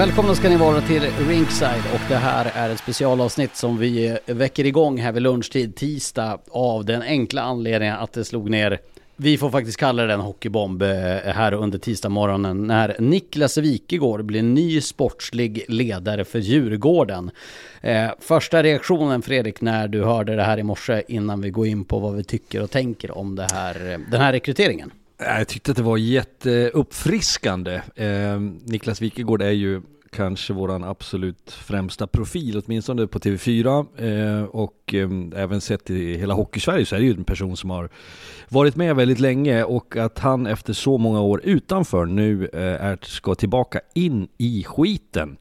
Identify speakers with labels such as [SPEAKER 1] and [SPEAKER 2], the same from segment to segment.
[SPEAKER 1] Välkomna ska ni vara till Rinkside och det här är ett specialavsnitt som vi väcker igång här vid lunchtid tisdag av den enkla anledningen att det slog ner vi får faktiskt kalla det en hockeybomb eh, här under tisdagsmorgonen när Niklas Wikegård blir ny sportslig ledare för Djurgården. Eh, första reaktionen Fredrik när du hörde det här i morse innan vi går in på vad vi tycker och tänker om det här, den här rekryteringen?
[SPEAKER 2] Jag tyckte att det var jätteuppfriskande. Eh, Niklas Wikegård är ju kanske våran absolut främsta profil, åtminstone på TV4 eh, och eh, även sett i hela Hockeysverige så är det ju en person som har varit med väldigt länge och att han efter så många år utanför nu eh, är, ska tillbaka in i skiten.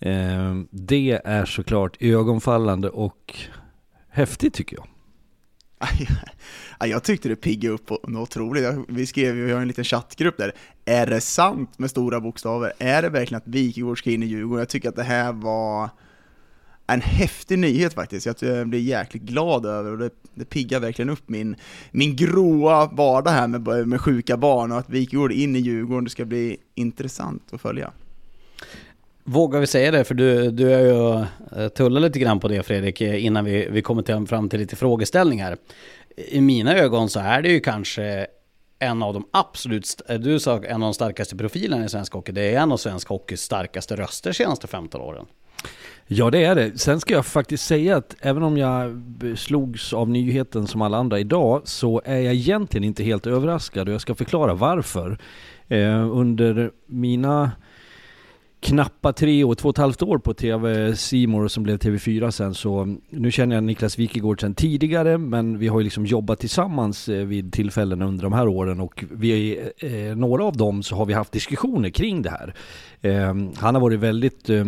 [SPEAKER 2] Ehm, det är såklart ögonfallande och häftigt tycker jag.
[SPEAKER 3] Jag tyckte det piggade upp något otroligt. Vi skrev ju, vi har en liten chattgrupp där. Är det sant med stora bokstäver? Är det verkligen att Wikegård ska in i Djurgården? Jag tycker att det här var en häftig nyhet faktiskt. Jag blir jäkligt glad över och det, det piggar verkligen upp min, min gråa vardag här med, med sjuka barn och att Wikegård in i Djurgården, det ska bli intressant att följa.
[SPEAKER 1] Vågar vi säga det? För du, du är ju eh, tullat lite grann på det Fredrik, eh, innan vi, vi kommer till, fram till lite frågeställningar. I mina ögon så är det ju kanske en av de absolut, eh, du sa en av de starkaste profilerna i svensk hockey. Det är en av svensk hockeys starkaste röster senaste 15 åren.
[SPEAKER 2] Ja det är det. Sen ska jag faktiskt säga att även om jag slogs av nyheten som alla andra idag så är jag egentligen inte helt överraskad och jag ska förklara varför. Eh, under mina knappa tre år, två och ett halvt år på TV Simor som blev TV4 sen så nu känner jag Niklas Wikegård sen tidigare men vi har ju liksom jobbat tillsammans eh, vid tillfällen under de här åren och vi, eh, några av dem så har vi haft diskussioner kring det här. Eh, han har varit väldigt eh,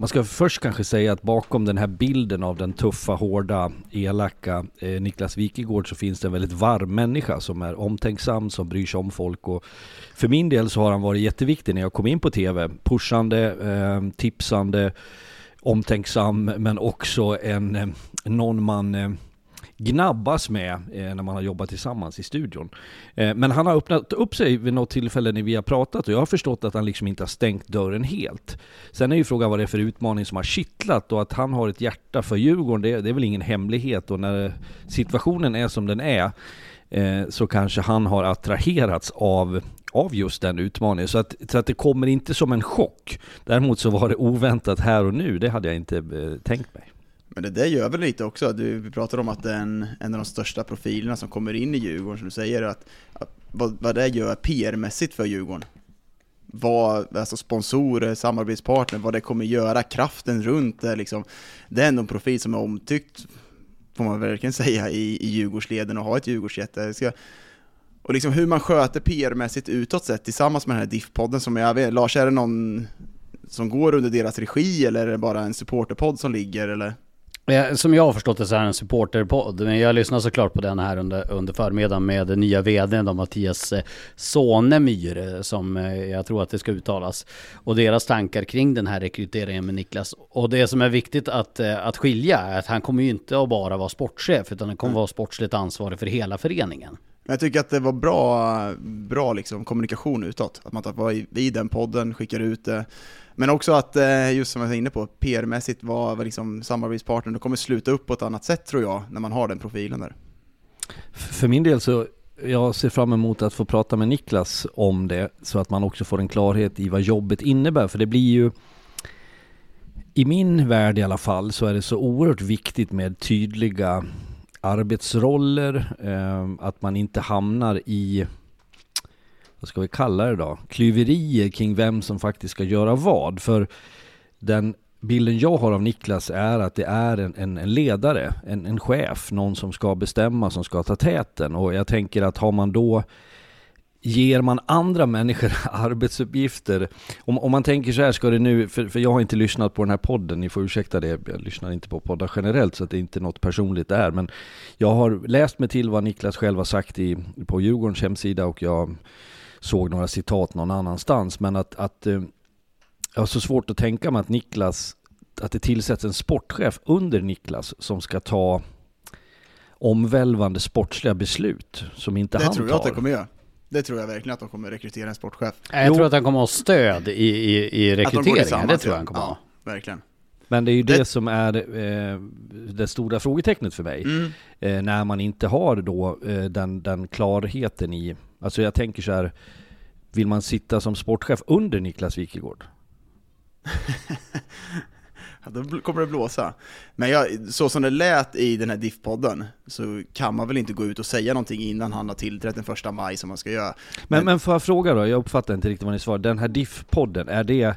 [SPEAKER 2] man ska först kanske säga att bakom den här bilden av den tuffa, hårda, elaka eh, Niklas Wikegård så finns det en väldigt varm människa som är omtänksam, som bryr sig om folk och för min del så har han varit jätteviktig när jag kom in på TV. Pushande, eh, tipsande, omtänksam men också en, eh, någon man eh, gnabbas med eh, när man har jobbat tillsammans i studion. Eh, men han har öppnat upp sig vid något tillfälle när vi har pratat och jag har förstått att han liksom inte har stängt dörren helt. Sen är ju frågan vad det är för utmaning som har kittlat och att han har ett hjärta för Djurgården, det, det är väl ingen hemlighet och när situationen är som den är eh, så kanske han har attraherats av av just den utmaningen. Så att, så att det kommer inte som en chock. Däremot så var det oväntat här och nu, det hade jag inte eh, tänkt mig.
[SPEAKER 3] Men det där gör väl lite också, du, vi pratar om att det är en, en av de största profilerna som kommer in i Djurgården, som du säger, att, att vad, vad det gör PR-mässigt för Djurgården. vad, alltså sponsorer, samarbetspartner, vad det kommer göra, kraften runt det liksom. Det är ändå en profil som är omtyckt, får man verkligen säga, i, i Djurgårdsleden och ha ett Djurgårdsjätte. Ska, och liksom hur man sköter PR-mässigt utåt sett tillsammans med den här DIF-podden som jag vet, Lars, är det någon som går under deras regi eller är det bara en supporterpodd som ligger eller?
[SPEAKER 1] Som jag har förstått det så är det en supporterpodd, men jag lyssnar såklart på den här under, under förmiddagen med den nya vdn då, Mattias eh, Sonemyr, eh, som eh, jag tror att det ska uttalas. Och deras tankar kring den här rekryteringen med Niklas. Och det som är viktigt att, att skilja är att han kommer ju inte att bara vara sportchef, utan han kommer vara sportsligt ansvarig för hela föreningen.
[SPEAKER 3] Jag tycker att det var bra, bra liksom kommunikation utåt, att man tar vid den podden, skickar ut det. Men också att, eh, just som jag var inne på, PR-mässigt var liksom samarbetspartner, då kommer sluta upp på ett annat sätt tror jag, när man har den profilen där.
[SPEAKER 2] För min del så, jag ser fram emot att få prata med Niklas om det, så att man också får en klarhet i vad jobbet innebär, för det blir ju i min värld i alla fall så är det så oerhört viktigt med tydliga arbetsroller, eh, att man inte hamnar i vad ska vi kalla det då, klyverier kring vem som faktiskt ska göra vad. För den bilden jag har av Niklas är att det är en, en, en ledare, en, en chef, någon som ska bestämma, som ska ta täten. Och jag tänker att har man då Ger man andra människor arbetsuppgifter, om, om man tänker så här ska det nu, för, för jag har inte lyssnat på den här podden, ni får ursäkta det, jag lyssnar inte på poddar generellt så att det är inte något personligt där, men jag har läst mig till vad Niklas själv har sagt i, på Djurgårdens hemsida och jag såg några citat någon annanstans. Men att, att eh, jag har så svårt att tänka mig att Niklas, att det tillsätts en sportchef under Niklas som ska ta omvälvande sportsliga beslut som inte
[SPEAKER 3] det
[SPEAKER 2] han tar.
[SPEAKER 3] Det tror jag att det kommer göra. Det tror jag verkligen att de kommer rekrytera en sportchef.
[SPEAKER 1] Jag jo. tror att han kommer att ha stöd i, i, i rekryteringen. Det tror jag han kommer att ha.
[SPEAKER 3] verkligen.
[SPEAKER 2] Men det är ju det, det som är eh, det stora frågetecknet för mig. Mm. Eh, när man inte har då eh, den, den klarheten i Alltså jag tänker så här, vill man sitta som sportchef under Niklas Wikegård?
[SPEAKER 3] ja, då kommer det blåsa. Men jag, så som det lät i den här DIF-podden så kan man väl inte gå ut och säga någonting innan han har tillträtt den första maj som man ska göra.
[SPEAKER 2] Men, men, men får jag fråga då, jag uppfattar inte riktigt vad ni svarar. Den här DIF-podden, är det,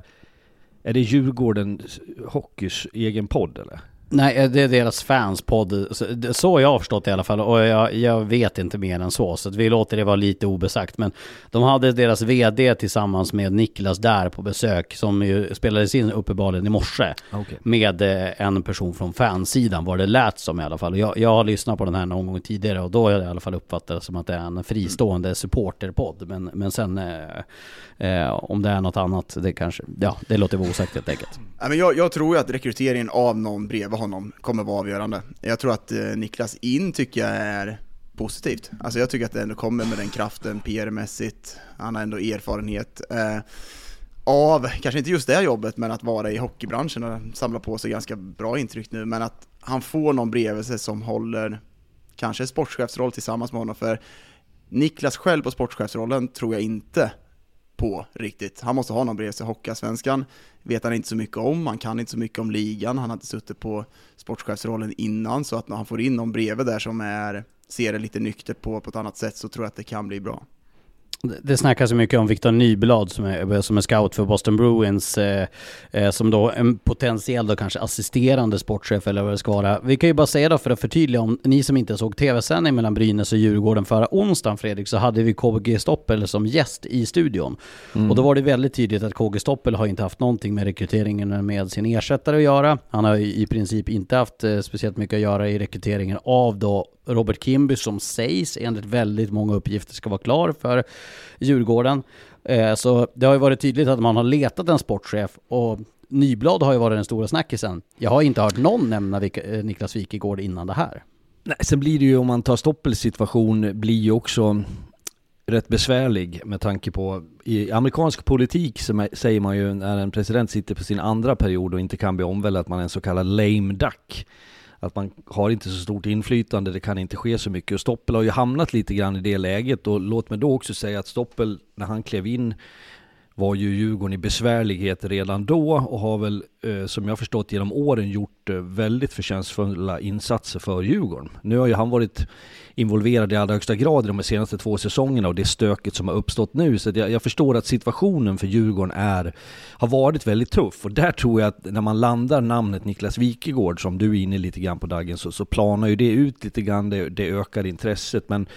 [SPEAKER 2] är det Djurgården Hockeys egen podd eller?
[SPEAKER 1] Nej, eh, det är deras fanspodd. Så har jag har förstått det i alla fall. Och jag, jag, vet inte mer än så. Så vi låter det vara lite obesagt. Men de hade deras VD tillsammans med Niklas där på besök. Som ju spelades in uppenbarligen i morse. Okay. Med eh, en person från fansidan var det lät som i alla fall. Jag, jag har lyssnat på den här någon gång tidigare. Och då har jag i alla fall uppfattat det som att det är en fristående supporterpodd. Men, men sen eh, eh, om det är något annat, det kanske, ja det låter vara osagt helt enkelt.
[SPEAKER 3] Ja, men jag, jag tror ju att rekryteringen av någon bredvid honom kommer vara avgörande. Jag tror att eh, Niklas in tycker jag är positivt. Alltså jag tycker att det ändå kommer med den kraften PR-mässigt. Han har ändå erfarenhet eh, av, kanske inte just det jobbet, men att vara i hockeybranschen och samla på sig ganska bra intryck nu. Men att han får någon bredvid sig som håller kanske sportchefsroll tillsammans med honom. För Niklas själv på sportchefsrollen tror jag inte på riktigt. Han måste ha någon bredvid sig. Hockeyallsvenskan vet han inte så mycket om, han kan inte så mycket om ligan, han har inte suttit på sportchefsrollen innan, så att när han får in någon bredvid där som är, ser det lite nyktert på, på ett annat sätt så tror jag att det kan bli bra.
[SPEAKER 1] Det snackas så mycket om Victor Nyblad som är, som är scout för Boston Bruins, eh, eh, som då en potentiell då kanske assisterande sportchef eller vad det ska vara. Vi kan ju bara säga då för att förtydliga om ni som inte såg tv-sändning mellan Brynäs och Djurgården förra onsdagen Fredrik, så hade vi KG Stoppel som gäst i studion. Mm. Och då var det väldigt tydligt att KG Stoppel har inte haft någonting med rekryteringen med sin ersättare att göra. Han har i princip inte haft eh, speciellt mycket att göra i rekryteringen av då Robert Kimby som sägs enligt väldigt många uppgifter ska vara klar för Djurgården. Eh, så det har ju varit tydligt att man har letat en sportchef och Nyblad har ju varit den stora snackisen. Jag har inte hört någon nämna eh, Niklas Wikegård innan det här.
[SPEAKER 2] Nej, sen blir det ju om man tar Stoppels situation blir ju också rätt besvärlig med tanke på i amerikansk politik så säger man ju när en president sitter på sin andra period och inte kan bli omvald att man är en så kallad lame duck att man har inte så stort inflytande, det kan inte ske så mycket. Och Stoppel har ju hamnat lite grann i det läget och låt mig då också säga att Stoppel, när han klev in var ju Djurgården i besvärligheter redan då och har väl eh, som jag förstått genom åren gjort eh, väldigt förtjänstfulla insatser för Djurgården. Nu har ju han varit involverad i allra högsta grad i de senaste två säsongerna och det stöket som har uppstått nu. Så jag, jag, förstår att situationen för Djurgården är, har varit väldigt tuff och där tror jag att när man landar namnet Niklas Wikegård som du är inne lite grann på Dagen så, så planar ju det ut lite grann, det, det ökar intresset men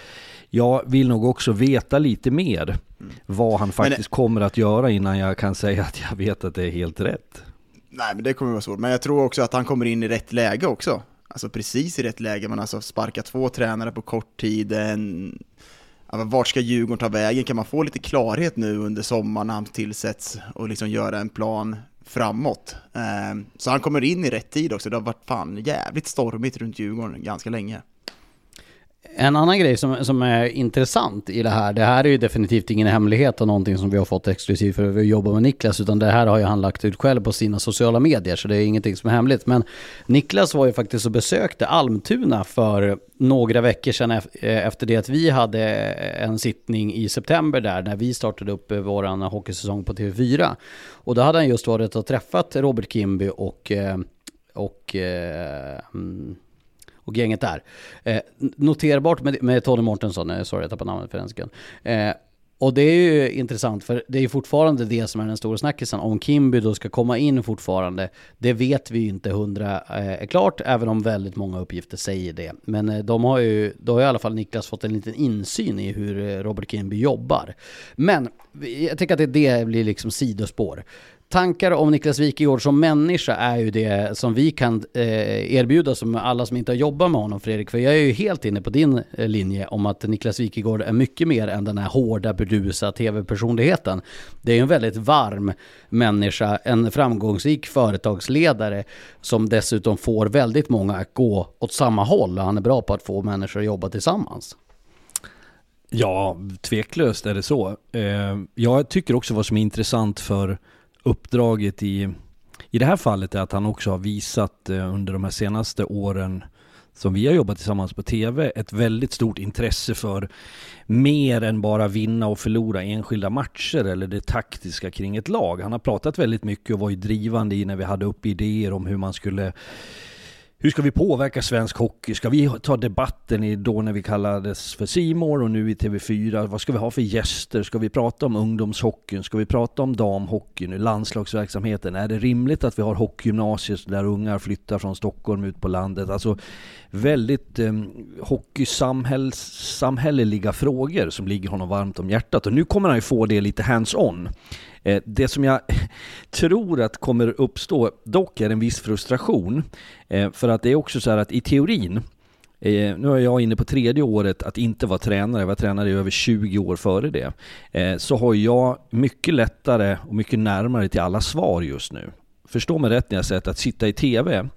[SPEAKER 2] jag vill nog också veta lite mer vad han faktiskt men, kommer att göra innan jag kan säga att jag vet att det är helt rätt.
[SPEAKER 3] Nej, men det kommer att vara svårt. Men jag tror också att han kommer in i rätt läge också. Alltså precis i rätt läge. Man har alltså sparkat två tränare på kort tid. En... Ja, vart ska Djurgården ta vägen? Kan man få lite klarhet nu under sommaren när han tillsätts och liksom göra en plan framåt? Eh, så han kommer in i rätt tid också. Det har varit fan jävligt stormigt runt Djurgården ganska länge.
[SPEAKER 1] En annan grej som, som är intressant i det här, det här är ju definitivt ingen hemlighet och någonting som vi har fått exklusivt för att vi jobbar med Niklas, utan det här har ju han lagt ut själv på sina sociala medier, så det är ingenting som är hemligt. Men Niklas var ju faktiskt och besökte Almtuna för några veckor sedan eh, efter det att vi hade en sittning i september där, när vi startade upp eh, våran hockeysäsong på TV4. Och då hade han just varit och träffat Robert Kimby och, eh, och eh, mm, och gänget där. Eh, noterbart med, med Tony Mortensen, eh, sorry jag tappade namnet för en sekund. Eh, och det är ju intressant för det är ju fortfarande det som är den stora snackisen. Om Kimby då ska komma in fortfarande, det vet vi ju inte hundra eh, är klart, även om väldigt många uppgifter säger det. Men eh, de har ju, då har i alla fall Niklas fått en liten insyn i hur eh, Robert Kimby jobbar. Men jag tycker att det, det blir liksom sidospår tankar om Niklas Wikegård som människa är ju det som vi kan eh, erbjuda som alla som inte har jobbat med honom Fredrik. För jag är ju helt inne på din eh, linje om att Niklas Wikegård är mycket mer än den här hårda, burdusa tv-personligheten. Det är ju en väldigt varm människa, en framgångsrik företagsledare som dessutom får väldigt många att gå åt samma håll han är bra på att få människor att jobba tillsammans.
[SPEAKER 2] Ja, tveklöst är det så. Eh, jag tycker också vad som är intressant för uppdraget i, i det här fallet är att han också har visat eh, under de här senaste åren som vi har jobbat tillsammans på TV, ett väldigt stort intresse för mer än bara vinna och förlora enskilda matcher eller det taktiska kring ett lag. Han har pratat väldigt mycket och var ju drivande i när vi hade upp idéer om hur man skulle hur ska vi påverka svensk hockey? Ska vi ta debatten i då när vi kallades för Simor och nu i TV4? Vad ska vi ha för gäster? Ska vi prata om ungdomshockeyn? Ska vi prata om damhockeyn, landslagsverksamheten? Är det rimligt att vi har hockeygymnasier där ungar flyttar från Stockholm ut på landet? Alltså väldigt eh, hockeysamhälleliga frågor som ligger honom varmt om hjärtat. Och nu kommer han ju få det lite hands-on. Eh, det som jag tror att kommer uppstå dock är en viss frustration. Eh, för att det är också så här att i teorin, eh, nu är jag inne på tredje året att inte vara tränare, jag var tränare i över 20 år före det. Så har jag mycket lättare och mycket närmare till alla svar just nu. Förstå mig rätt när jag säger att sitta i TV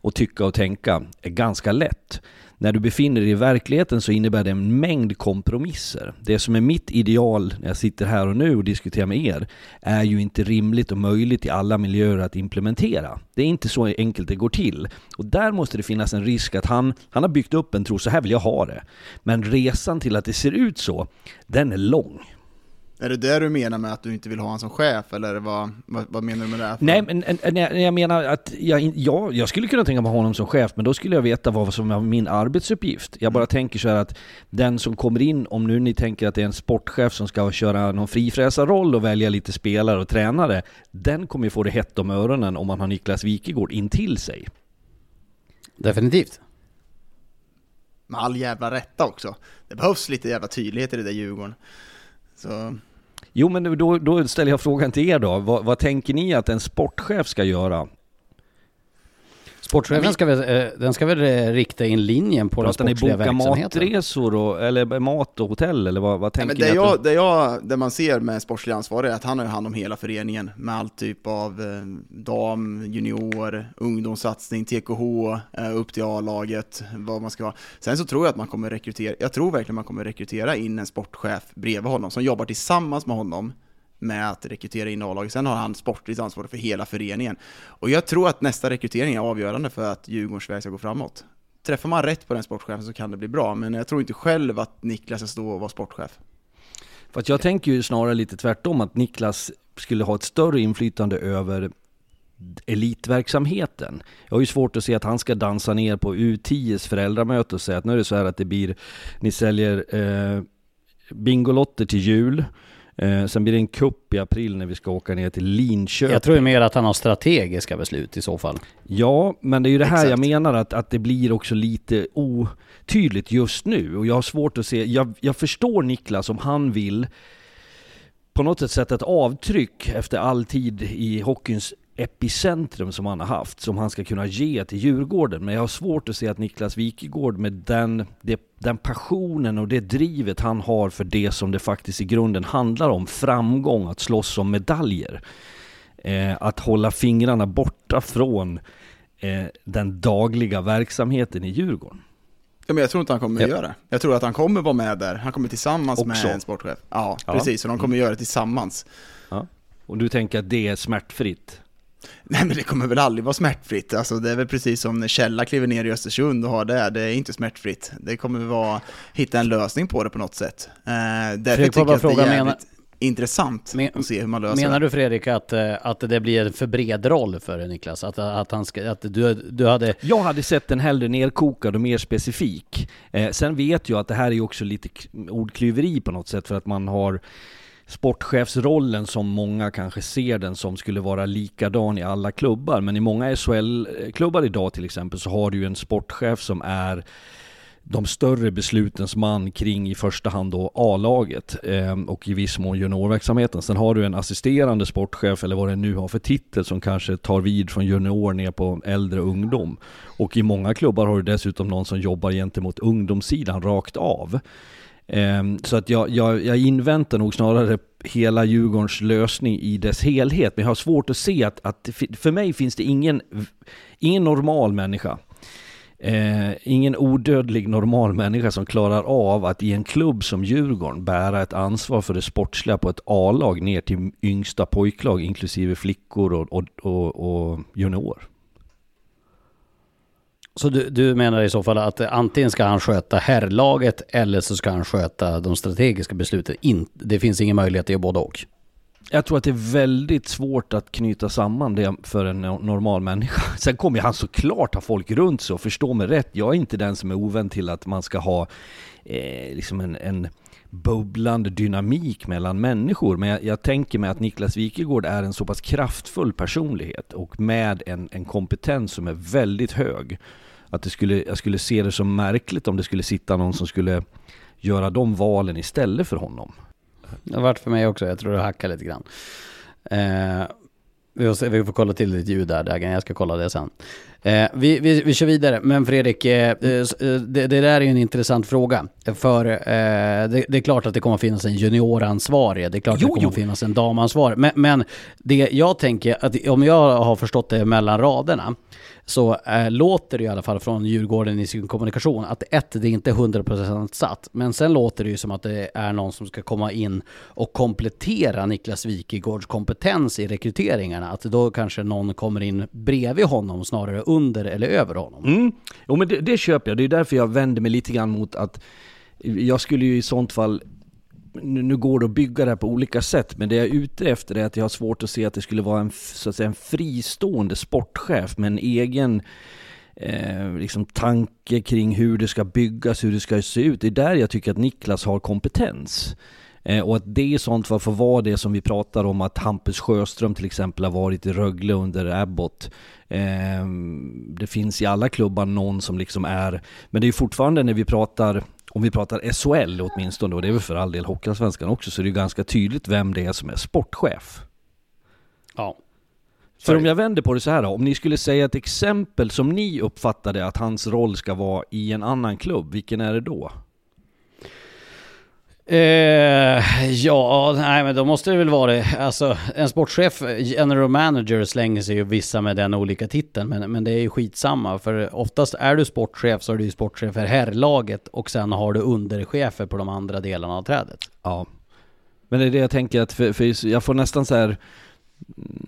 [SPEAKER 2] och tycka och tänka är ganska lätt. När du befinner dig i verkligheten så innebär det en mängd kompromisser. Det som är mitt ideal när jag sitter här och nu och diskuterar med er är ju inte rimligt och möjligt i alla miljöer att implementera. Det är inte så enkelt det går till. Och där måste det finnas en risk att han, han har byggt upp en tro, så här vill jag ha det. Men resan till att det ser ut så, den är lång.
[SPEAKER 3] Är det det du menar med att du inte vill ha honom som chef, eller vad, vad, vad menar du med det?
[SPEAKER 2] Nej, men jag, jag menar att jag, ja, jag skulle kunna tänka mig honom som chef, men då skulle jag veta vad som är min arbetsuppgift. Jag bara mm. tänker så här att den som kommer in, om nu ni tänker att det är en sportchef som ska köra någon frifräsarroll och välja lite spelare och tränare, den kommer ju få det hett om öronen om man har Niklas Wikegård in till sig.
[SPEAKER 1] Definitivt.
[SPEAKER 3] Med all jävla rätta också. Det behövs lite jävla tydlighet i det där Djurgården. Så...
[SPEAKER 2] Jo, men då, då ställer jag frågan till er då. Vad, vad tänker ni att en sportchef ska göra
[SPEAKER 1] Sportchefen ska väl, eh, den ska väl eh, rikta in linjen på den sportsliga verksamheten?
[SPEAKER 2] matresor och, eller mat och hotell eller vad, vad tänker
[SPEAKER 3] ja, men det, jag, det, jag, det man ser med sportslig ansvarig är att han har hand om hela föreningen med all typ av eh, dam, junior, ungdomssatsning, TKH, upp till A-laget, vad man ska vara. Sen så tror jag att man kommer rekrytera, jag tror verkligen man kommer rekrytera in en sportchef bredvid honom som jobbar tillsammans med honom med att rekrytera in A-laget. Sen har han sportligt ansvar för hela föreningen. Och jag tror att nästa rekrytering är avgörande för att Djurgårdens väg ska gå framåt. Träffar man rätt på den sportchefen så kan det bli bra, men jag tror inte själv att Niklas ska stå och vara sportchef.
[SPEAKER 2] För att jag tänker ju snarare lite tvärtom att Niklas skulle ha ett större inflytande över elitverksamheten. Jag har ju svårt att se att han ska dansa ner på U10s föräldramöte och säga att nu är det så här att det blir, ni säljer eh, Bingolotter till jul, Eh, sen blir det en kupp i april när vi ska åka ner till Linköping.
[SPEAKER 1] Jag tror mer att han har strategiska beslut i så fall.
[SPEAKER 2] Ja, men det är ju det här
[SPEAKER 3] Exakt.
[SPEAKER 2] jag menar att, att det blir också lite otydligt just nu. Och jag har svårt att se, jag, jag förstår Niklas om han vill på något sätt sätta ett avtryck efter all tid i hockeyns epicentrum som han har haft, som han ska kunna ge till Djurgården. Men jag har svårt att se att Niklas Wikegård med den, den passionen och det drivet han har för det som det faktiskt i grunden handlar om, framgång, att slåss om medaljer. Eh, att hålla fingrarna borta från eh, den dagliga verksamheten i Djurgården.
[SPEAKER 3] Ja, men jag tror inte han kommer
[SPEAKER 2] Ja.
[SPEAKER 3] att göra det. Jag tror att han kommer vara med där. Han kommer tillsammans
[SPEAKER 2] Också.
[SPEAKER 3] med en sportchef. Ja,
[SPEAKER 2] Ja.
[SPEAKER 3] precis. Så de kommer göra det tillsammans.
[SPEAKER 2] Och du tänker att det är smärtfritt?
[SPEAKER 3] Nej men det kommer väl aldrig vara smärtfritt. Alltså det är väl precis som när Källa kliver ner i Östersund och har det. Det är inte smärtfritt. Det kommer väl vara, hitta en lösning på det på något sätt. Eh, därför
[SPEAKER 1] Fredrik,
[SPEAKER 3] tycker jag att det är
[SPEAKER 1] fråga,
[SPEAKER 3] jävligt
[SPEAKER 1] menar-
[SPEAKER 3] intressant
[SPEAKER 1] Men-
[SPEAKER 3] att se hur man löser
[SPEAKER 1] Menar du Fredrik att, eh, att det blir en för bred roll för Niklas? Att, att, han ska, att du, du hade...
[SPEAKER 2] Jag hade sett den hellre nerkokad och mer specifik. Eh, sen vet jag att det här är också lite ordklyveri på något sätt för att man har sportchefsrollen som många kanske ser den som skulle vara likadan i alla klubbar. Men i många SHL-klubbar idag till exempel så har du ju en sportchef som är de större beslutens man kring i första hand då A-laget eh, och i viss mån juniorverksamheten. Sen har du en assisterande sportchef eller vad det nu har för titel som kanske tar vid från junior ner på äldre ungdom. Och i många klubbar har du dessutom någon som jobbar gentemot ungdomssidan rakt av. Ehm, så att jag, jag, jag inväntar nog snarare hela Djurgårdens lösning i dess helhet. Men jag har svårt att se att, att för mig finns det ingen, ingen normal människa. Eh, ingen odödlig normal människa som klarar av att i en klubb som Djurgården bära ett ansvar för det sportsliga på ett A-lag ner till yngsta pojklag inklusive flickor och, och, och, och junior.
[SPEAKER 1] Så du, du menar i så fall att antingen ska han sköta herrlaget eller så ska han sköta de strategiska besluten. In, det finns ingen möjlighet att göra både och.
[SPEAKER 2] Jag tror att det är väldigt svårt att knyta samman det för en normal människa. Sen kommer han såklart ha folk runt sig och förstå mig rätt. Jag är inte den som är ovän till att man ska ha eh, liksom en, en bubblande dynamik mellan människor. Men jag, jag tänker mig att Niklas Wikegård är en så pass kraftfull personlighet och med en, en kompetens som är väldigt hög. Att det skulle, jag skulle se det som märkligt om det skulle sitta någon som skulle göra de valen istället för honom.
[SPEAKER 1] Det har varit för mig också, jag tror det hackar lite grann. Eh, vi, får se, vi får kolla till ditt ljud där Dagen, jag ska kolla det sen. Eh, vi, vi, vi kör vidare, men Fredrik, eh, eh, eh, det, det där är ju en intressant fråga. För eh, det, det är klart att det kommer finnas en junioransvarig, det är klart
[SPEAKER 2] Jo,
[SPEAKER 1] att det kommer
[SPEAKER 2] jo.
[SPEAKER 1] finnas en damansvarig. Men, men det jag tänker, att om jag har förstått det mellan raderna, så eh, låter det i alla fall från Djurgården i sin kommunikation att ett, det är inte 100% satt, men sen låter det ju som att det är någon som ska komma in och komplettera Niklas Wikegårds kompetens i rekryteringarna. Att då kanske någon kommer in bredvid honom snarare under eller över honom.
[SPEAKER 2] Mm. Jo men det, det köper jag, det är därför jag vänder mig lite grann mot att jag skulle ju i sånt fall nu, nu går det att bygga det här på olika sätt, men det jag är ute efter är att jag har svårt att se att det skulle vara en, så att säga, en fristående sportchef med en egen eh, liksom tanke kring hur det ska byggas, hur det ska se ut. Det är där jag tycker att Niklas har kompetens. Eh, och att det i sånt fall får vara det som vi pratar om att Hampus Sjöström till exempel har varit i Rögle under Abbott. Eh, det finns i alla klubbar någon som liksom är, men det är fortfarande när vi pratar om vi pratar SHL åtminstone, och det är väl för all del Hockeyallsvenskan också, så är det ju ganska tydligt vem det är som är sportchef.
[SPEAKER 1] Ja.
[SPEAKER 2] För om jag vänder på det så här då, om ni skulle säga ett exempel som ni uppfattade att hans roll ska vara i en annan klubb, vilken är det då?
[SPEAKER 1] Eh, ja, nej men då måste det väl vara det. Alltså en sportchef, general manager slänger sig ju vissa med den olika titeln. Men, men det är ju skitsamma. För oftast är du sportchef så är du ju sportchef för herrlaget och sen har du underchefer på de andra delarna av trädet.
[SPEAKER 2] Ja. Men det är det jag tänker att, för, för jag får nästan så här mm,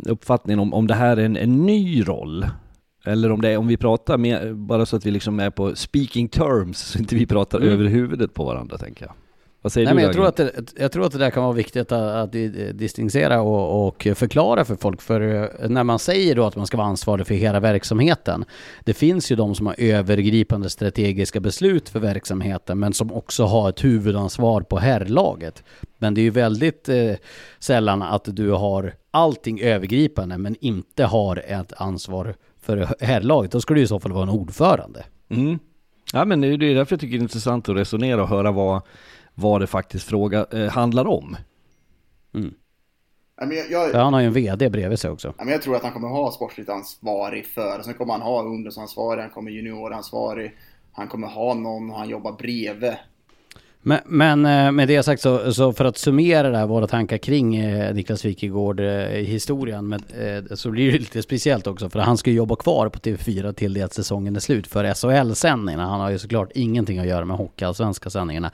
[SPEAKER 2] uppfattningen om, om det här är en, en ny roll. Eller om det är, om vi pratar med, bara så att vi liksom är på speaking terms, så inte vi pratar
[SPEAKER 1] Mm.
[SPEAKER 2] över huvudet på varandra tänker jag. Vad säger
[SPEAKER 1] Nej,
[SPEAKER 2] du
[SPEAKER 1] men jag, tror att det, jag tror att det där kan vara viktigt att, att di- distinktiera och, och förklara för folk. För eh, när man säger då att man ska vara ansvarig för hela verksamheten. Det finns ju de som har övergripande strategiska beslut för verksamheten men som också har ett huvudansvar på herrlaget. Men det är ju väldigt eh, sällan att du har allting övergripande men inte har ett ansvar för herrlaget. Då skulle det i så fall vara en ordförande.
[SPEAKER 2] Mm. Ja men det är därför jag tycker det är intressant att resonera och höra vad, vad det faktiskt fråga, eh, handlar om.
[SPEAKER 1] Mm.
[SPEAKER 3] Jag, jag,
[SPEAKER 1] han har ju en VD bredvid sig också.
[SPEAKER 3] Ja, men jag tror att han kommer ha sportsligt ansvarig för, sen kommer han ha ungdomsansvarig, han kommer junioransvarig, han kommer ha någon han jobbar bredvid.
[SPEAKER 1] Men, men eh, med det sagt så, så för att summera där våra tankar kring eh, Niklas Wikegård eh, historien med, eh, så blir det lite speciellt också för han ska ju jobba kvar på TV4 till det att säsongen är slut för SHL-sändningarna. Han har ju såklart ingenting att göra med hockeyallsvenska sändningarna.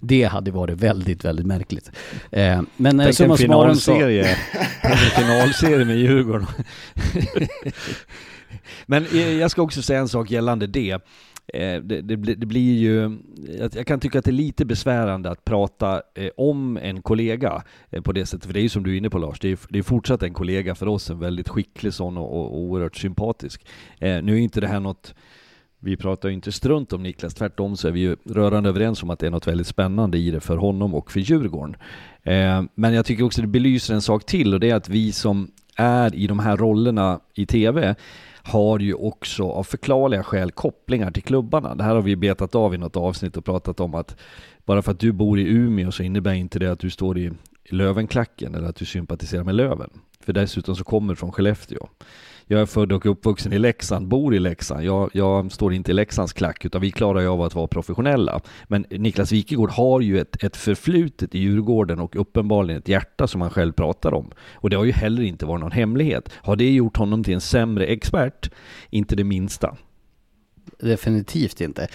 [SPEAKER 1] Det hade varit väldigt, väldigt märkligt. Eh, men eh,
[SPEAKER 2] Tänk en
[SPEAKER 1] summa så...
[SPEAKER 2] finalserie, en finalserie med Djurgården. Men eh, jag ska också säga en sak gällande det. Eh, det, det, blir- det blir ju, jag kan tycka att det är lite besvärande att prata eh, om en kollega eh, på det sättet, för det är ju som du är inne på Lars, det är, det är fortsatt en kollega för oss, en väldigt skicklig sån och, och, och oerhört sympatisk. Nu är inte det här något vi pratar ju inte strunt om Niklas, tvärtom så är vi ju rörande överens om att det är något väldigt spännande i det för honom och för Djurgården. Men jag tycker också det belyser en sak till och det är att vi som är i de här rollerna i TV har ju också av förklarliga skäl kopplingar till klubbarna. Det här har vi betat av i något avsnitt och pratat om att bara för att du bor i Umeå så innebär inte det att du står i Lövenklacken eller att du sympatiserar med Löven. För dessutom så kommer du från Skellefteå. Jag är född och uppvuxen i Leksand, bor i Leksand. Jag, jag står inte i Leksands klack, utan vi klarar ju av att vara professionella. Men Niklas Wikegård har ju ett, ett förflutet i Djurgården och uppenbarligen ett hjärta som han själv pratar om. Och det har ju heller inte varit någon hemlighet. Har det gjort honom till en sämre expert? Inte det minsta.
[SPEAKER 1] Definitivt inte.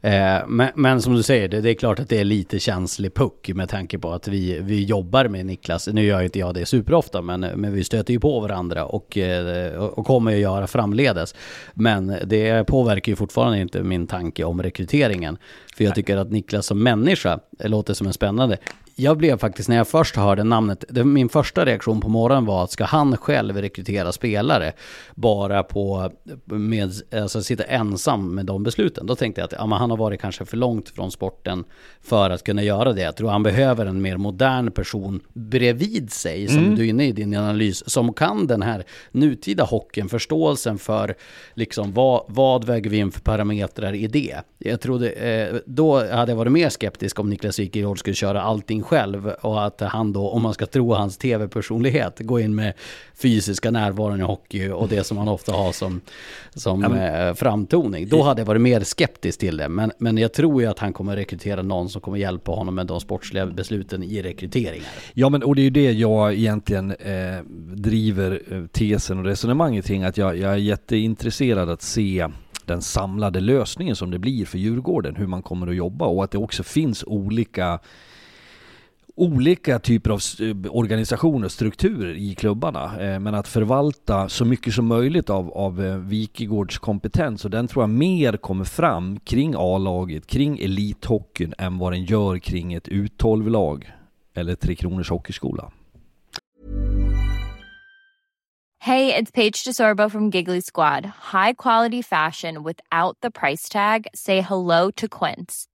[SPEAKER 1] Eh, men, men som du säger, det, det är klart att det är lite känslig puck med tanke på att vi, vi jobbar med Niklas. Nu gör inte jag det superofta, men, men vi stöter ju på varandra och, eh, och kommer att göra framledes. Men det påverkar ju fortfarande inte min tanke om rekryteringen. För jag tycker att Niklas som människa låter som en spännande. Jag blev faktiskt, när jag först hörde namnet, det, min första reaktion på morgonen var att ska han själv rekrytera spelare bara på, med, alltså sitta ensam med de besluten. Då tänkte jag att ja, han har varit kanske för långt från sporten för att kunna göra det. Jag tror han behöver en mer modern person bredvid sig, som du är inne i din analys, som kan den här nutida hockeyn, förståelsen för liksom vad, vad väger vi in för parametrar i det. Jag trodde, eh, då hade jag varit mer skeptisk om Niklas Wikegård skulle köra allting själv och att han då, om man ska tro hans tv-personlighet, gå in med fysiska närvaron i hockey och det som han ofta har som, som eh, framtoning. Då hade jag varit mer skeptisk till det. Men, men jag tror ju att han kommer rekrytera någon som kommer hjälpa honom med de sportsliga besluten i rekryteringar.
[SPEAKER 2] Ja men och det är ju det jag egentligen eh, driver eh, tesen och resonemanget kring att jag, jag är jätteintresserad att se den samlade lösningen som det blir för Djurgården, hur man kommer att jobba och att det också finns olika olika typer av eh, organisationer och strukturer i klubbarna. Eh, men att förvalta så mycket som möjligt av, av eh, Wikegårds kompetens och den tror jag mer kommer fram kring A-laget, kring elithockeyn än vad den gör kring ett U12-lag eller Tre Kronors Hockeyskola.
[SPEAKER 4] Hej, det är Paige DeSorbo från Giggly Squad. High quality fashion without the price tag. Say hello to Quince.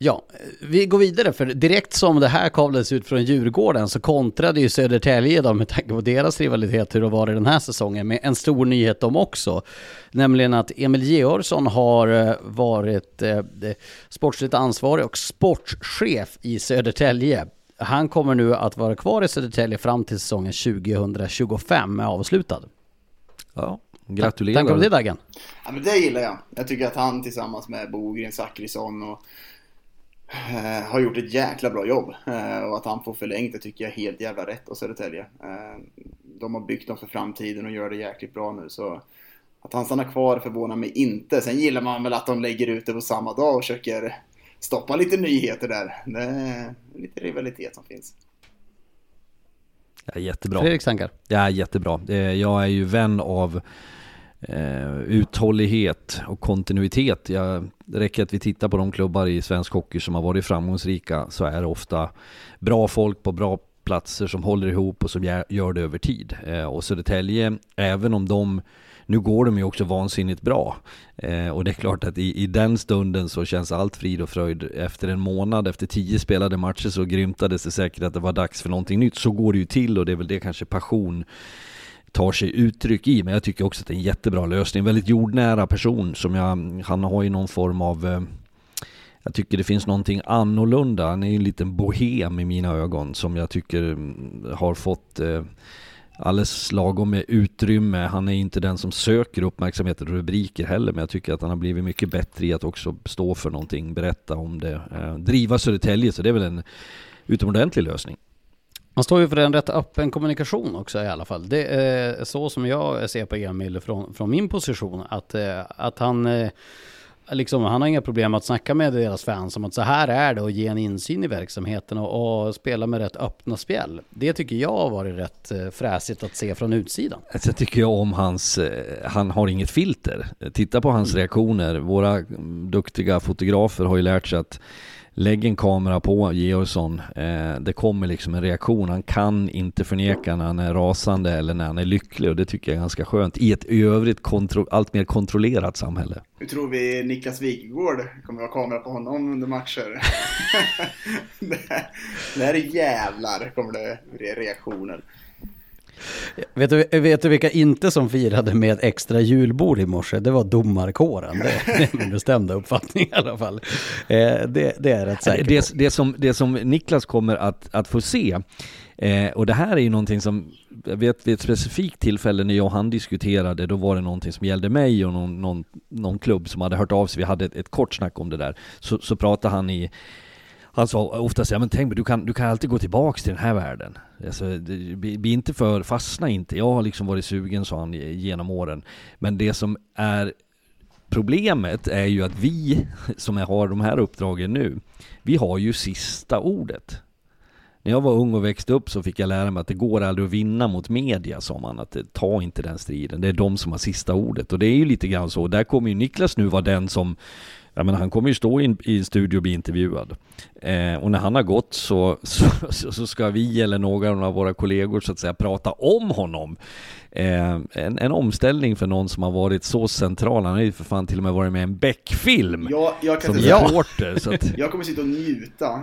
[SPEAKER 1] Ja, vi går vidare för direkt som det här kablades ut från Djurgården så kontrade ju Södertälje då med tanke på deras rivalitet hur det var i den här säsongen med en stor nyhet de också. Nämligen att Emil Georgsson har eh, varit eh, sportsligt ansvarig och sportchef i Södertälje. Han kommer nu att vara kvar i Södertälje fram till säsongen 2025 är avslutad.
[SPEAKER 2] Ja, gratulerar.
[SPEAKER 1] Tankar om det Dagen?
[SPEAKER 3] Ja men det gillar jag. Jag tycker att han tillsammans med Bogren, Zachrisson och har gjort ett jäkla bra jobb. Eh, och att han får förlängt det tycker jag är helt jävla rätt av Södertälje. Eh, de har byggt dem för framtiden och gör det jäkligt bra nu så att han stannar kvar förvånar mig inte. Sen gillar man väl att de lägger ut det på samma dag och försöker stoppa lite nyheter där. Det är lite rivalitet som finns.
[SPEAKER 2] Ja, jättebra.
[SPEAKER 1] Fredrik Sankar?
[SPEAKER 2] Ja, jättebra. Eh, Jag är ju vän av eh, uthållighet och kontinuitet. Jag, det räcker att vi tittar på de klubbar i svensk hockey som har varit framgångsrika så är det ofta bra folk på bra platser som håller ihop och som gör- det över tid. Eh, och Södertälje, även om de nu går de ju också vansinnigt bra. Eh, och det är klart att i, i den stunden så känns allt frid och fröjd. Efter en månad, efter tio spelade matcher så grymtades det säkert att det var dags för någonting nytt. Så går det ju till och det är väl det kanske passion tar sig uttryck i. Men jag tycker också att det är en jättebra lösning. Väldigt jordnära person som jag, han har ju någon form av eh, jag tycker det finns någonting annorlunda. Han är ju en liten bohem i mina ögon som jag tycker mm, har fått eh, alldeles lagom med utrymme. Han är inte den som söker uppmärksamhet och rubriker heller, men jag tycker att han har blivit mycket bättre i att också stå för någonting, berätta om det, eh, driva Södertälje, så det är väl en utomordentlig lösning.
[SPEAKER 1] Man står ju för en rätt öppen kommunikation också i alla fall. Det är så som jag ser på Emil från, från min position. Att, eh, att han, eh, liksom, han har inga problem att snacka med deras fans om att så här är det och ge en insyn i verksamheten och, och spela med rätt öppna spel. Det tycker jag har varit rätt eh, fräsigt att se från utsidan.
[SPEAKER 2] Sen tycker jag om hans, han har inget filter. Titta på hans reaktioner. Våra mm, duktiga fotografer har ju lärt sig att Lägg en kamera på Georgsson, eh, det kommer liksom en reaktion. Han kan inte förneka när han är rasande eller när han är lycklig och det tycker jag är ganska skönt i ett i övrigt kontro- allt mer kontrollerat samhälle.
[SPEAKER 3] Hur tror vi Niklas Wikegård kommer ha kamera på honom under matcher? det, det här är jävlar kommer det bli reaktioner.
[SPEAKER 1] Vet du, vet du vilka inte som firade med extra julbord i morse? Det var domarkåren. Det, det är min bestämda uppfattning i alla fall. Eh, det, det är jag rätt säker
[SPEAKER 2] det, det, som, det som Niklas kommer att, att få se, eh, och det här är ju någonting som, jag vet vid ett specifikt tillfälle när jag och han diskuterade, då var det någonting som gällde mig och någon, någon, någon klubb som hade hört av sig, vi hade ett, ett kort snack om det där, så, så pratade han i han sa ofta så men tänk du kan, du kan alltid gå tillbaks till den här världen. Alltså, det, bli, bli inte för, fastna inte. Jag har liksom varit sugen, sa han, genom åren. Men det som är problemet är ju att vi som har de här uppdragen nu, vi har ju sista ordet. När jag var ung och växte upp så fick jag lära mig att det går aldrig att vinna mot media, sa man. Att ta inte den striden, det är de som har sista ordet. Och det är ju lite grann så. Där kommer ju Niklas nu vara den som jag menar, han kommer ju stå i en, i en studio och bli intervjuad. Eh, och när han har gått så, så, så, ska vi eller några av våra kollegor så att säga prata om honom. Eh, en, en omställning för någon som har varit så central. Han har ju för fan till och med varit med i en Beck-film.
[SPEAKER 3] Jag, jag kan
[SPEAKER 2] som reporter. Så att,
[SPEAKER 3] Jag kommer sitta och njuta.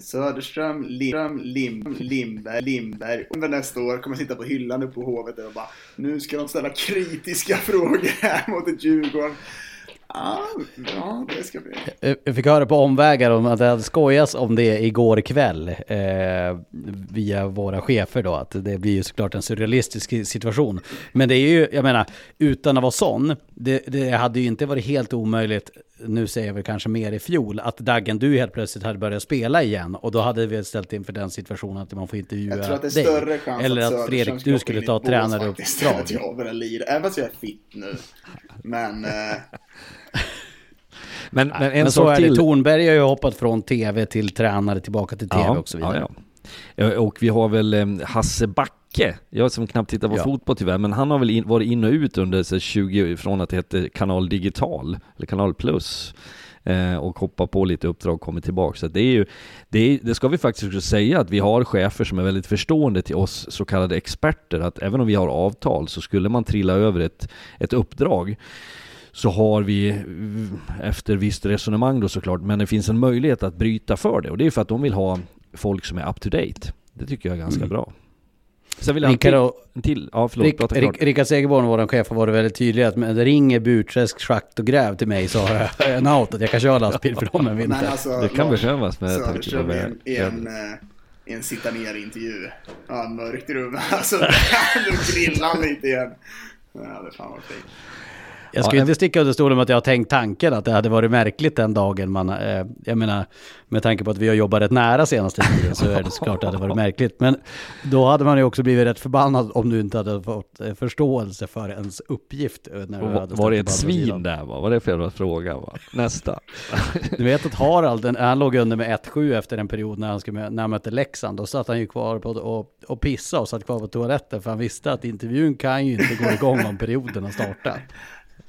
[SPEAKER 3] Söderström, Lim, Lim, Limberg, Limberg. Under nästa år kommer jag sitta på hyllan uppe på Hovet och bara Nu ska de ställa kritiska frågor här mot ett Djurgården. Ja, ja, det ska bli.
[SPEAKER 1] Eh, jag fick höra på omvägar om att det hade skojats om det igår kväll eh, via våra chefer då, att det blir ju såklart en surrealistisk situation. Men det är ju, jag menar, utan att vara sån, det, det hade ju inte varit helt omöjligt nu säger jag väl kanske mer i fjol, att Daggen, du helt plötsligt hade börjat spela igen och då hade vi ställt inför den situationen att man får intervjua
[SPEAKER 3] Jag tror att det är
[SPEAKER 1] dig.
[SPEAKER 3] större chans
[SPEAKER 1] Eller
[SPEAKER 3] att
[SPEAKER 1] att Fredrik, du skulle
[SPEAKER 3] in
[SPEAKER 1] ta tränaruppdrag.
[SPEAKER 3] att jag börjar lira, även fast jag är fit nu. Men... Eh,
[SPEAKER 2] Men, men en
[SPEAKER 1] men så är det.
[SPEAKER 2] till.
[SPEAKER 1] Tornberg har ju hoppat från tv till tränare tillbaka till tv och så vidare.
[SPEAKER 2] Ja, ja. Eh, Och vi har väl eh, Hasse Backe, jag som knappt tittar på
[SPEAKER 1] Ja.
[SPEAKER 2] fotboll tyvärr, men han har väl in, varit in och ut under så 20, från att det hette Kanal Digital, eller Kanal Plus, eh, och hoppat på lite uppdrag och kommit tillbaka. Så det är ju, det, är, det ska vi faktiskt också säga att vi har chefer som är väldigt förstående till oss så kallade experter, att även om vi har avtal så skulle man trilla över ett, ett uppdrag så har vi efter visst resonemang då såklart, men det finns en möjlighet att bryta för det och det är för att de vill ha folk som är up to date. Det tycker jag är ganska
[SPEAKER 1] Mm.
[SPEAKER 2] bra. Sen vill jag ha en
[SPEAKER 1] Rickard
[SPEAKER 2] till, en till. Ja, förlåt,
[SPEAKER 1] Rick,
[SPEAKER 2] prata.
[SPEAKER 1] Rick, Rickard Segerborn, vår chef, har varit väldigt tydlig att men det ringer Burträsk, Schakt och Gräv till mig så har jag en out att jag kan köra lastbil för dem en vinter.
[SPEAKER 3] alltså,
[SPEAKER 2] Det kan behövas med tanke på
[SPEAKER 3] i en, eh, i en sitta ner-intervju. Ja, mörkt rum. Alltså, då grillar han lite igen. Ja, det fan vad fint.
[SPEAKER 1] Jag ska
[SPEAKER 2] Ja,
[SPEAKER 1] inte sticka under stolen med att jag har tänkt tanken att det hade varit märkligt den dagen man, eh, jag menar, med tanke på att vi har jobbat rätt nära senaste tiden så är det såklart att det hade varit märkligt. Men då hade man ju också blivit rätt förbannad om du inte hade fått eh, förståelse för ens uppgift. eh, När
[SPEAKER 2] var det ett svin där va? Var det för jävla fråga va? Nästa.
[SPEAKER 1] Du vet att Harald, han låg under med 1-7 efter en period när han, skulle, när han mötte Leksand. Då satt han ju kvar på och, och pissa och satt kvar på toaletten för han visste att intervjun kan ju inte gå igång om perioden har startat.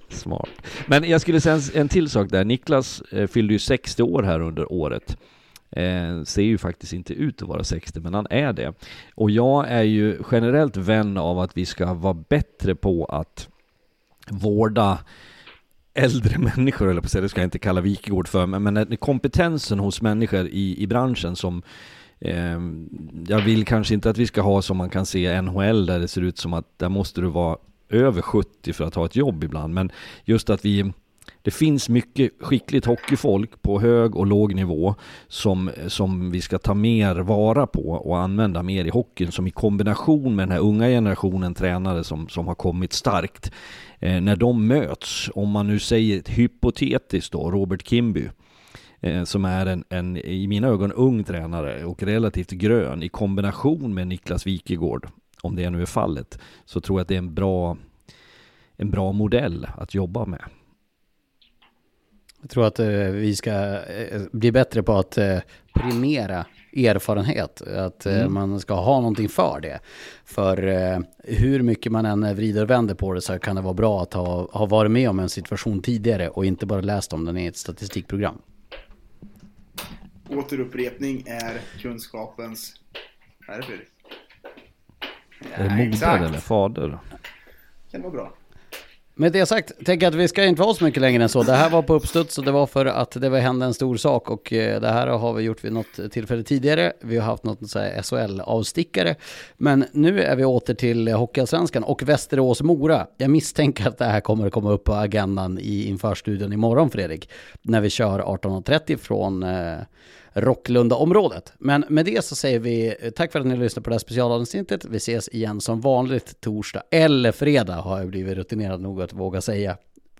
[SPEAKER 2] Smart. Men jag skulle säga en, en till sak där. Niklas eh, fyllde ju 60 år här under året. Eh, ser ju faktiskt inte ut att vara 60, men han är det. Och jag är ju generellt vän av att vi ska vara bättre på att vårda äldre människor, eller på att säga, det ska jag inte kalla Wikegård för, men, men kompetensen hos människor i, i branschen som eh, jag vill kanske inte att vi ska ha som man kan se i NHL där det ser ut som att där måste du vara över 70 för att ha ett jobb ibland, men just att vi det finns mycket skickligt hockeyfolk på hög och låg nivå som, som vi ska ta mer vara på och använda mer i hockeyn som i kombination med den här unga generationen tränare som, som har kommit starkt. Eh, när de möts, om man nu säger ett hypotetiskt då, Robert Kimby, eh, som är en, en, i mina ögon, ung tränare och relativt grön i kombination med Niklas Wikegård, om det nu är fallet, så tror jag att det är en bra, en bra modell att jobba med.
[SPEAKER 1] Jag tror att eh, vi ska eh, bli bättre på att eh, primera erfarenhet. Att eh,
[SPEAKER 2] Mm.
[SPEAKER 1] man ska ha någonting för det. För hur mycket man än vrider och vänder på det så kan det vara bra att ha, ha varit med om en situation tidigare och inte bara läst om den i ett statistikprogram.
[SPEAKER 3] Återupprepning är kunskapens... Fredrik?
[SPEAKER 2] Är det moder eller fader?
[SPEAKER 3] Kan vara bra.
[SPEAKER 1] Med det sagt, tänker att vi ska inte vara så mycket längre än så. Det här var på uppstuds och det var för att det var hände en stor sak och eh, det här har vi gjort vid något tillfälle tidigare. Vi har haft något så här SHL-avstickare. Men nu är vi åter till Hockeyallsvenskan och Västerås-Mora. Jag misstänker att det här kommer att komma upp på agendan i införstudion imorgon Fredrik. När vi kör 18.30 från eh, Rocklunda-området. Men med det så säger vi eh, tack för att ni lyssnade på det här specialavsnittet. Vi ses igen som vanligt torsdag eller fredag har jag blivit rutinerad nog att våga säga.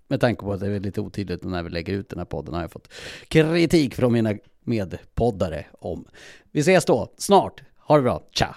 [SPEAKER 1] Med tanke på att det är lite otydligt när vi lägger ut den här podden har jag fått kritik från mina medpoddare om. Vi ses då, snart. Ha det bra, tja!